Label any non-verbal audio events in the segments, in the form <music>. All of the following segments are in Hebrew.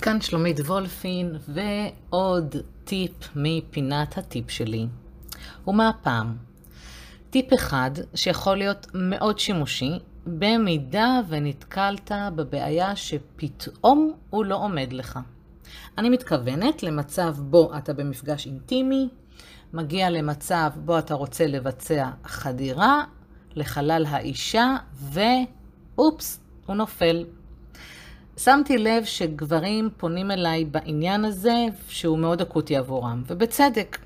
כאן שלומית וולפין, ועוד טיפ מפינת הטיפ שלי. ומה הפעם? טיפ אחד שיכול להיות מאוד שימושי, במידה ונתקלת בבעיה שפתאום הוא לא עומד לך. אני מתכוונת למצב בו אתה במפגש אינטימי, מגיע למצב בו אתה רוצה לבצע חדירה לחלל האישה, ואופס, הוא נופל. שמתי לב שגברים פונים אליי בעניין הזה שהוא מאוד אקוטי עבורם, ובצדק.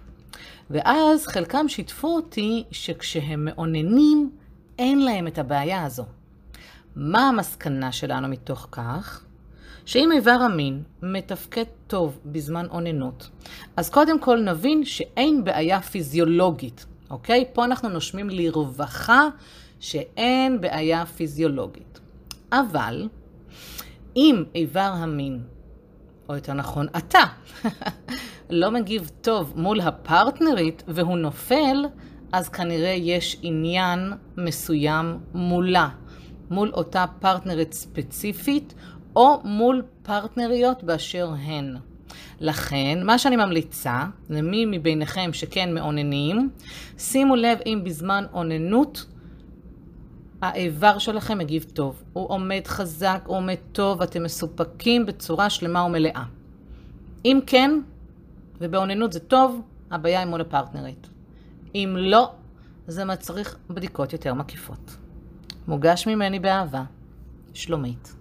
ואז חלקם שיתפו אותי שכשהם מאוננים, אין להם את הבעיה הזו. מה המסקנה שלנו מתוך כך? שאם איבר המין מתפקד טוב בזמן אוננות, אז קודם כל נבין שאין בעיה פיזיולוגית, אוקיי? פה אנחנו נושמים לרווחה שאין בעיה פיזיולוגית. אבל אם איבר המין, או יותר נכון, אתה, <laughs> לא מגיב טוב מול הפרטנרית והוא נופל, אז כנראה יש עניין מסוים מולה, מול אותה פרטנרית ספציפית, או מול פרטנריות באשר הן. לכן, מה שאני ממליצה, למי מביניכם שכן מאוננים, שימו לב אם בזמן אוננות האיבר שלכם מגיב טוב. הוא עומד חזק, הוא עומד טוב, אתם מסופקים בצורה שלמה ומלאה. אם כן, ובאוננות זה טוב, הבעיה היא מול הפרטנרית. אם לא, זה מצריך בדיקות יותר מקיפות. מוגש ממני באהבה, שלומית.